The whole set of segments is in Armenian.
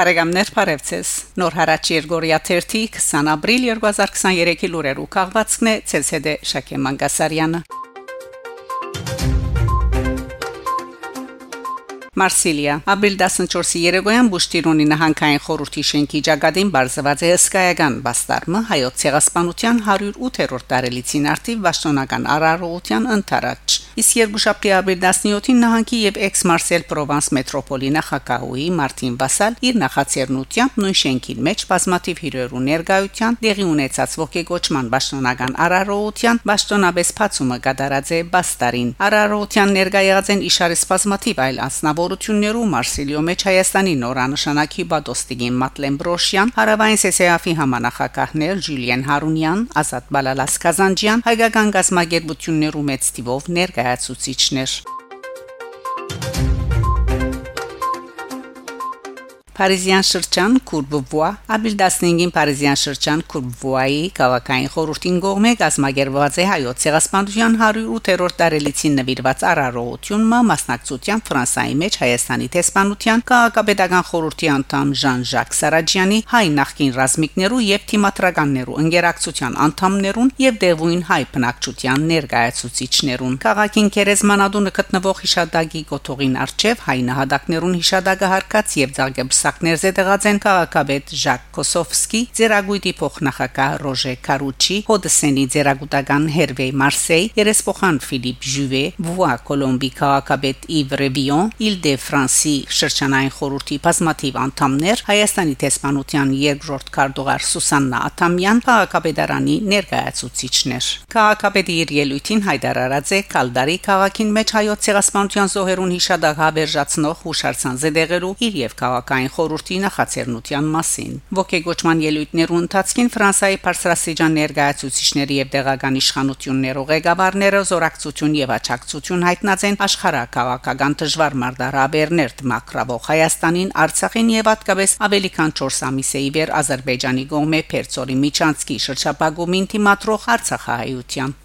Բարեկամներ Փարեվցես Նոր հարաճ Երգորիա 30 20 ապրիլ 2023-ի լուրերու քաղվածքն է ՑՍԴ Շակե Մանգասարյանը Մարսիլիա ապրիլ 14-ի երեկոյան Բուշտիրոնի նահանգային խորհրդի շենքի ճակատին բարձված է հսկայական բաստարմը հայոց ցեղասպանության 108-րդ տարելիցին արդիվ պաշտոնական արարողության ընթരാճ իսկ երկուշաբթի ապրիլ 17-ին նահանգի եւ էքս-Մարսել Պրովանս մետրոպոլի նախագահուի Մարտին Վասալ իր նախաձեռնությամբ նույն շենքին մեջ բազմաթիվ հյուրերու ներկայության դեղի ունեցած ողեկոչման պաշտոնական արարողության պաշտոնաբես փացումը կատարած է բաստարին արարողության ներկայացած են իշարի բազմաթիվ այլ անձնավոր հաղորդություններու Մարսիլիո մեջ Հայաստանի նորանշանակի Բադոստիգին Մատլեն Բրոշյան, Հարավային Սեսեաֆի համանախակահներ Ժուլիեն Հարունյան, Ազատ Բալալաս Կազանջյան, հայկական գազམ་ագերբություններու մեծ տիվով ներկայացուցիչներ Փարիզյան շրջան Կուրբվուա ապրիլ 15-ին Փարիզյան շրջան Կուրբվուայի քաղաքային խորհրդին կողմէ գազམ་ագերված է հայոց ցեղասպանության 108-րդ տարելիցին նվիրված արարողությունը մասնակցության Ֆրանսայի մեջ Հայաստանի տեսփանության քաղաքապետական խորհրդի անդամ Ժան-Ժակ Սարաջյանի հայ նախկին ռազմիկներու եւ թիմատրականներու ընկերակցության անդամներուն եւ դեղույն հայ բնակչության ներկայացուցիչներուն քաղաքին Կերեզմանադունը գտնվող հիշադակի գոտողին արչեվ հայ նահատակներուն հիշադակը հարկած եւ ցարգեբս Սակներ զետեղած են քաղաքապետ Ժակ Կոսովսկի, Ձերագույտի փոխնախագահ Ռոժե Կարուչի, Հոդսենի Ձերագուտական Հերվեյ Մարսեյ, Երեսփոխան Ֆիլիպ Ժուվե, Վուա Կոլոմբի քաղաքապետ Իվ Ռեբիոն, Իլ դե Ֆրանսի շրջանային խորհրդի բազմաթիվ անդամներ, Հայաստանի տեսփանության երկրորդ քարտուղար Սուսաննա Աթամյան, քաղաքապետարանի ներկայացուցիչներ։ Քաղաքապետի իր ելույթին հայտարարած է Կալդարի քաղաքին մեջ հայոց ցեղասպանության զոհերուն հիշադակ հավերժացնող հուշարձան զեդեղերու իր եւ քաղաքային խորհրդի նախաձեռնության մասին։ Ոգեգոճման ելույթներու ընթացքին Ֆրանսիայի բարձրաստիճան ներկայացուցիչների եւ տեղական իշխանություններու ղեկավարները զորակցություն եւ աչակցություն հայտնած են աշխարհակաղակական դժվար մարտահրավերներ դմակրավող Հայաստանին, Արցախին եւ հատկապես ավելի քան 4 ամիս է իվեր Ադրբեջանի կողմէ Պերցորի Միչանցկի շրջապագումին թիմատրող Արցախահայության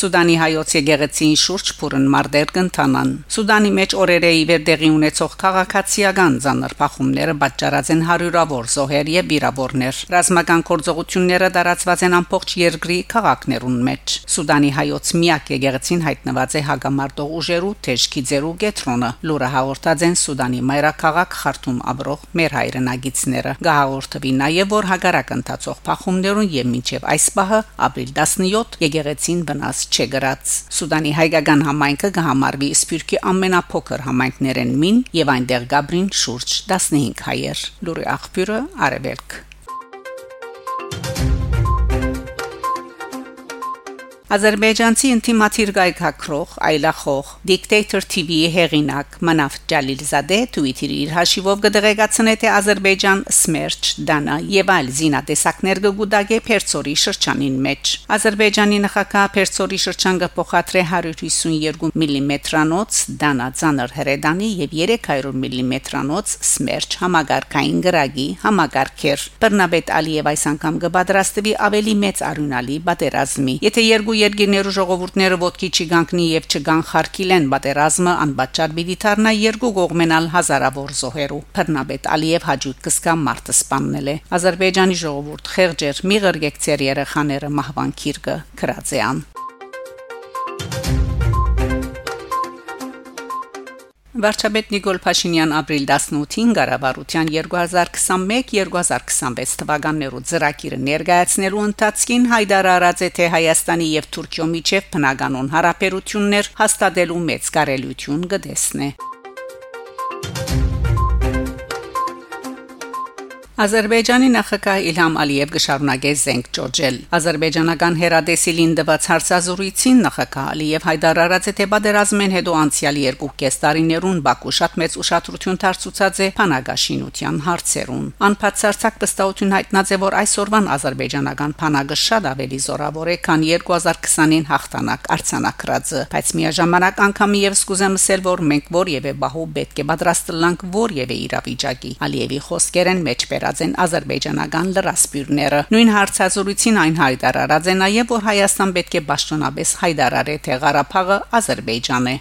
Սուդանի հայոց եկեղեցին շուրջ փուրն մարտեր կընթանան։ Սուդանի մեջ օրերե իվեր դեղի ունեցող քաղաքացիական ցաներ փախումները պատճառած են հարյուրավոր զոհեր եւ վիրավորներ։ Ռազմական կորձողությունները տարածված են ամբողջ երկրի քաղաքներուն մեջ։ Սուդանի հայոց միակ եկեղեցին հայտնված է հագամարտող ուժերու թեժքիձերու գետրոնը։ Լուրը հաղորդած են Սուդանի մայրաքաղաք Խարտում ապրող մեր հայրենագիցները։ Գահորտվի նաեւ որ հագարակ ընթացող փախումներուն եւ մինչեւ այս պահը ապրիլ 17 եկեղեցին վնաս չգրած Սուդանի հայկական համայնքը կհամարվի Սփյուռքի ամենափոքր համայնքներեն մին եւ այնտեղ գաբրին շուրջ 15 հայեր լուրի աղբյուրը արևելք Ադրբեջանցի ինտիմատիր գայքակրող այլախող Dictator TV-ի հեղինակ Մանաֆ Ջալիլզադե Twitter-ի իր հաշիվով կդեղեկացնե թե Ադրբեջան Սմերջ, Դանա եւ այլ զինատեսակներ կգուտագե Պերցորի շրջանին մեջ։ Ադրբեջանի նախագահ Պերցորի շրջանը փոխադրե 152 մմ-անոց Դանա ցաներ հրեդանի եւ 300 մմ-անոց Սմերջ համագարկային գրագի համագարկեր։ Բռնաբեդ Ալիև այս անգամ կպատրաստվի ավելի մեծ արյունալի պատերազմի։ Եթե երկու երկիրներու ժողովուրդները ոդկի չգանքնի եւ չգան խարքիլեն պատերազմը անբաճար պիտի դառնա երկու կողմենալ հազարավոր զոհերու Փռնաբեդ Ալիև հաջուտ կսկա մարտը սպաննել է Ադրբեջանի ժողովուրդ խեղճեր մի ղրգեկցեր երեխաները մահվան քիրկը քրածեան Վարչապետ Նիկոլ Փաշինյան ապրիլ 18-ին Ղարաբաղության 2021-2026 թվականներու ծրագիրը ներկայացնելու ընթացքին հայտարարած է թե Հայաստանի եւ Թուրքիո միջև բնականon հարաբերություններ հաստատելու մեծ կարելություն կդեսնե։ Ադրբեջանի նախագահ Իլհամ Ալիև գշարունակեց զենք ճոճել։ Ադրբեջանական հերադեսիլին դված հարցազրույցին նախագահ Ալիև հայտարարած է թե պատերազմեն հետո անցյալ 2.5 տարիներուն Բաքու շատ մեծ ուշադրություն դարձուցած է փանագաշինության հարցերուն։ Անփածարցակ վստահություն հայտնած է, որ այսօրվան ադրբեջանական փանագը շատ ավելի զորավոր է, քան 2020-ին հաղթանակ արցանակրածը, բայց միաժամանակ անգամ եւս կուզեմ ասել, որ մենք որևէ բահու պետք է պատրաստ լանք որևէ իրավիճակի։ Ալիևի խոսքերեն մեջբերած հայտարարած են ազերբայջանական լրասպյուրները։ Նույն հարցազրույցին այն հայտարարած է նաև, որ Հայաստան պետք է ճշտոնապես հայտարարի թե Ղարաբաղը Ադրբեջան է։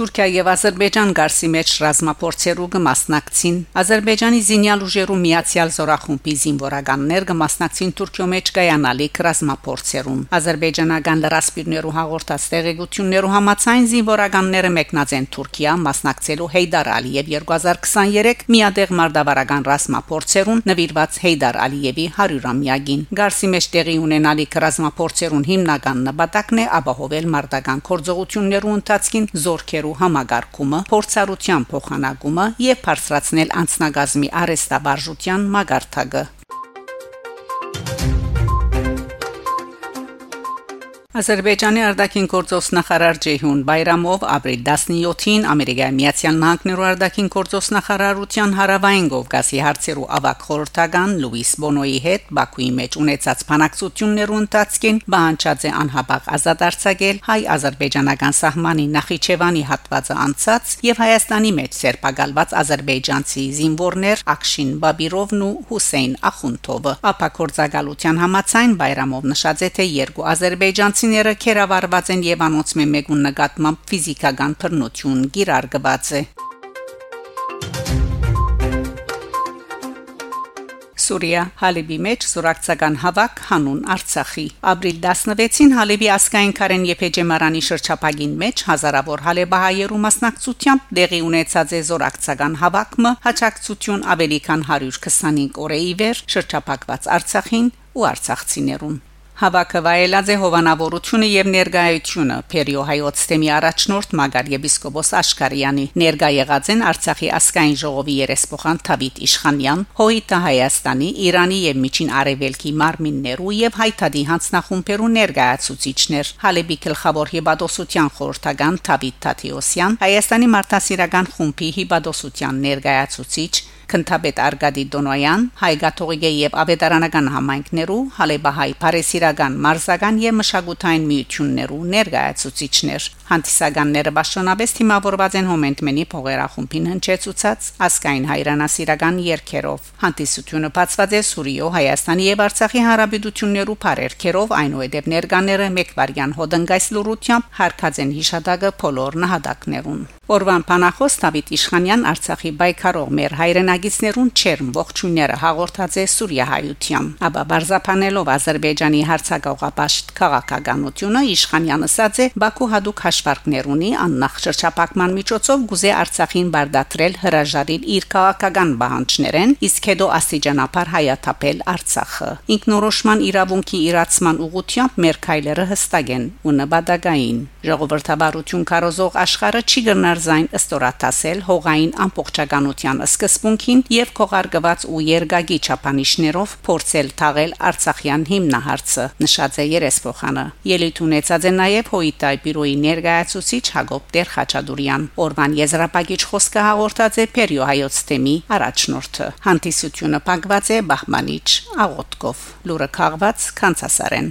Թուրքիա եւ Ադրբեջան գարսի մեջ ռազմապորցերու կմասնակցին Ադրբեջանի զինյալ ուժերու միացյալ զորախումբի զինվորականներ կմասնակցին Թուրքիո մեջ կայանալիք ռազմապորցերուն Ադրբեջանական լրասպիրներու հաղորդած տեղեկություններու համաձայն զինվորականները մեկնած են Թուրքիա մասնակցելու Հեյդար Ալիև 2023 միադեղ մարտավարական ռազմապորցերուն նվիրված Հեյդար Ալիևի 100-ամյակին գարսի մեջ տեղի ունենալիք ռազմապորցերուն հիմնական նպատակն է ապահովել մարտական կորձողություններու ընթացքին զորքերու համագարկումը, փորձառության փոխանակումը եւ բարձրացնել անձնագազմի արեստաբարժության մագարտակը Ադրբեջանի արտաքին գործոս նախարար Ջեհուն Բայրամով ապրիլ 17-ին Ամերիկայի Միացյալ Նահանգներու արտաքին գործոս նախարարության հարավային Կովկասի հարցերու ավակ խորհրդական Լուիս Բոնոյի հետ Բաքուի մեջ ունեցած բանակցություններու ընթացքին բանջած է անհապաղ ազատ արձակել հայ-ադրբեջանական սահմանի Նախիջևանի հատվածը անցած եւ Հայաստանի մեջ սերբակալված ադրբեջանցի զինվորներ Ակշին Բաբիրովն ու Հուսեյն Ախունթովը ապակորձակալության համացայն Բայրամով նշած է թե երկու ադրբեջանցի Ֆրանսիները քերավարված են եւ անոնց մեկուն նկատմամբ ֆիզիկական բռնություն գիրարգված է Սուրիա Հալիբի մեջ զորակցական հավաք հանուն Արցախի ապրիլ 16-ին Հալիբի ասկային Կարեն Եփեջեմարանի շրջապագին մեջ հազարավոր հալեբահայերու մասնակցությամբ դեղի ունեցած է զորակցական հավաքը հաջակցություն ավելի քան 125 օրեի վեր շրջապակված Արցախին ու արցախցիներուն Հավաքը վայելած է հովանավորությունը եւ ներգայությունը Փերիո հայոց թեմի առաջնորդ Մագար եպիսկոպոս Աշկարյանի ներգա եղած են Արցախի ասկային ժողովի երեսփոխան Թավիթ Իշխանյան, Հոյիտա Հայաստանի, Իրանի եւ Միջին Արևելքի մարմիններու եւ հայտարարի հանձնախումբերու ներգայացուցիչներ Հալեբի գլխավոր հիբադոսության խորհրդական Թավիթ Թաթիոսյան, Հայաստանի մարդասիրական խումբի հիբադոսության ներգայացուցիչ Քնթաբեդ Արգադի Դոնոյան, Հայգաթողիկե եւ Ավետարանական համայնքներու, Հալեբահայ Փարեսիրական մարզական եւ մշակութային միություններու ներկայացուցիչներ։ Հանդիսականները ճշոնաբես թիմավորված են Հոմենտմենի փողերախումբին հնչեցուցած ասկային հայրենասիրական երկերով։ Հանդիսությունը բացված է Սուրիո, Հայաստանի եւ Արցախի հարաբերություններու բարերքերով, այնուհետև ներկաները մեկ վարյան հոդնգայս լուրությամբ հարկած են հիշադակը բոլոր նահատակներուն։ Օրվան Փանախոս Դավիթ Իշխանյան Արցախի բայկարող մեր հայրենագիցներուն չերմ ողջույնները հաղորդած է Սուրիահայությամբ։ Աբա բարձապանելով Ադրբեջանի հարցակողապաշտ քաղաքականությունը Իշխանյանը ասաց է Բաքու հadouk հաշվարկներ ունի աննախ շրջապակման միջոցով գուզե Արցախին բարդատրել հրաժարիլ իր քաղաքական բանջներեն, իսկ հետո աստիճանաբար հայաթափել Արցախը։ Ինքնորոշման իրավունքի իրացման ուղղությամբ մեր քայլերը հստակ են ու նպատակային։ Ժողովրդավարություն կարոզող աշխարհը չի գնար զայն ըստորատասել հողային ամբողջականության սկզբունքին եւ կողարկված ու երգագի չափանիշներով փորձել թաղել Արցախյան հիմնահարցը նշած է երեսփոխանը ելույթ ունեցած է նաեւ հոյիտայ բյուրոյի ներկայացուցիչ Հակոբ Տեր-Խաչատուրյան օրվան եզրապագիչ խոսքը հաղորդած է Փերիո հայոց թեմի առաջնորդը հանդիսությունը փակված է Բահմանիչ աղոտկով լուրը քաղված կանցասարեն